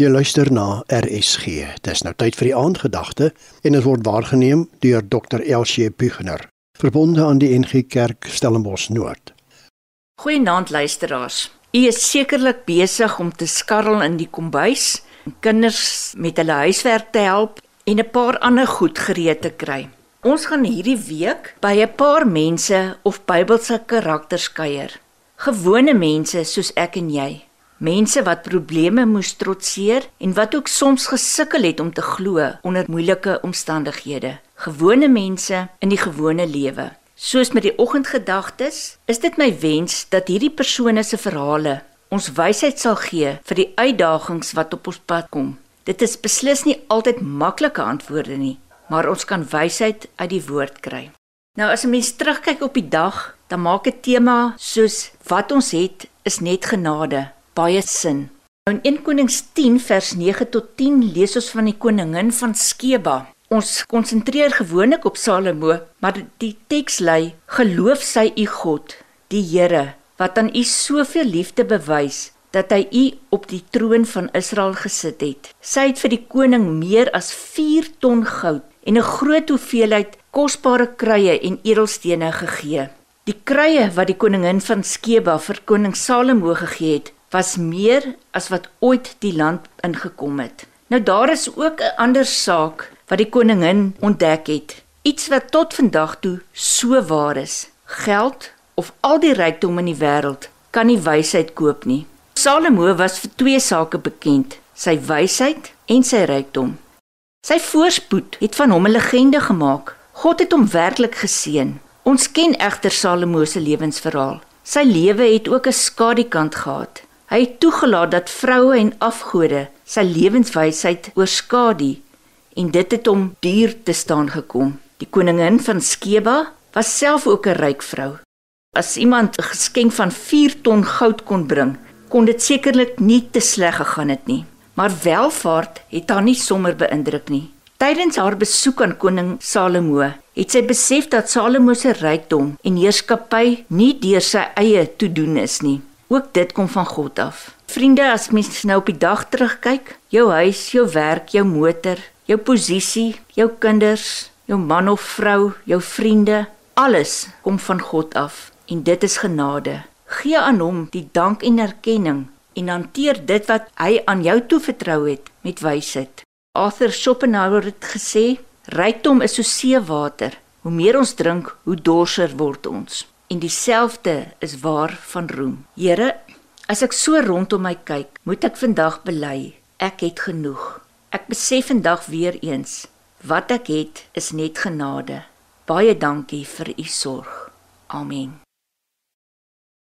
Jy luister na RSG. Dis nou tyd vir die aandgedagte en dit word waargeneem deur Dr. Elsie Buchner, verbonde aan die NG Kerk Stellenbosch Noord. Goeienaand luisteraars. U is sekerlik besig om te skarrel in die kombuis, kinders met hulle huiswerk te help en 'n paar ander goed gereed te kry. Ons gaan hierdie week by 'n paar mense of Bybelse karakters kuier. Gewone mense soos ek en jy mense wat probleme moes trotseer en wat ook soms gesukkel het om te glo onder moeilike omstandighede. Gewone mense in die gewone lewe. Soos met die oggendgedagtes, is dit my wens dat hierdie persone se verhale ons wysheid sal gee vir die uitdagings wat op ons pad kom. Dit is beslis nie altyd maklike antwoorde nie, maar ons kan wysheid uit die woord kry. Nou as 'n mens terugkyk op die dag, dan maak 'n tema soos wat ons het is net genade baie sin. Nou in 1 Konings 10 vers 9 tot 10 lees ons van die koningin van Skeba. Ons konsentreer gewoonlik op Salomo, maar die teks lei: Geloof sy u God, die Here, wat aan u soveel liefde bewys dat hy u op die troon van Israel gesit het. Sy het vir die koning meer as 4 ton goud en 'n groot hoeveelheid kosbare kruie en edelstene gegee. Die kruie wat die koningin van Skeba vir koning Salomo gegee het, was meer as wat ooit die land ingekom het. Nou daar is ook 'n ander saak wat die koningin ontdek het. Iets wat tot vandag toe so waar is. Geld of al die rykdom in die wêreld kan nie wysheid koop nie. Salomo was vir twee sake bekend: sy wysheid en sy rykdom. Sy voorspoed het van hom 'n legende gemaak. God het hom werklik geseën. Ons ken egter Salomo se lewensverhaal. Sy lewe het ook 'n skadukant gehad. Hy het toegelaat dat vroue en afgode sy lewenswysheid oorskadu en dit het hom duur te staan gekom. Die koningin van Skeba was self ook 'n ryk vrou. As iemand 'n geskenk van 4 ton goud kon bring, kon dit sekerlik nie te sleg gegaan het nie. Maar welvaart het haar nie sommer beïndruk nie. Tydens haar besoek aan koning Salomo, het sy besef dat Salomo se rykdom en heerskappy nie deur sy eie toedoen is nie. Ook dit kom van God af. Vriende, as mens nou op die dag terugkyk, jou huis, jou werk, jou motor, jou posisie, jou kinders, jou man of vrou, jou vriende, alles kom van God af en dit is genade. Gee aan hom die dank en erkenning en hanteer dit wat hy aan jou toevertrou het met wysheid. Arthur Schopenhauer het gesê, rykdom is so seewater. Hoe meer ons drink, hoe dorser word ons en dieselfde is waar van roem. Here, as ek so rondom my kyk, moet ek vandag bely, ek het genoeg. Ek besef vandag weer eens, wat ek het is net genade. Baie dankie vir u sorg. Amen.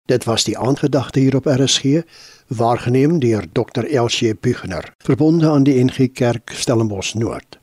Dit was die aandgedagte hier op RSG, waargeneem deur Dr. Elsie Buchner, verbonde aan die NG Kerk Stellenbosch Noord.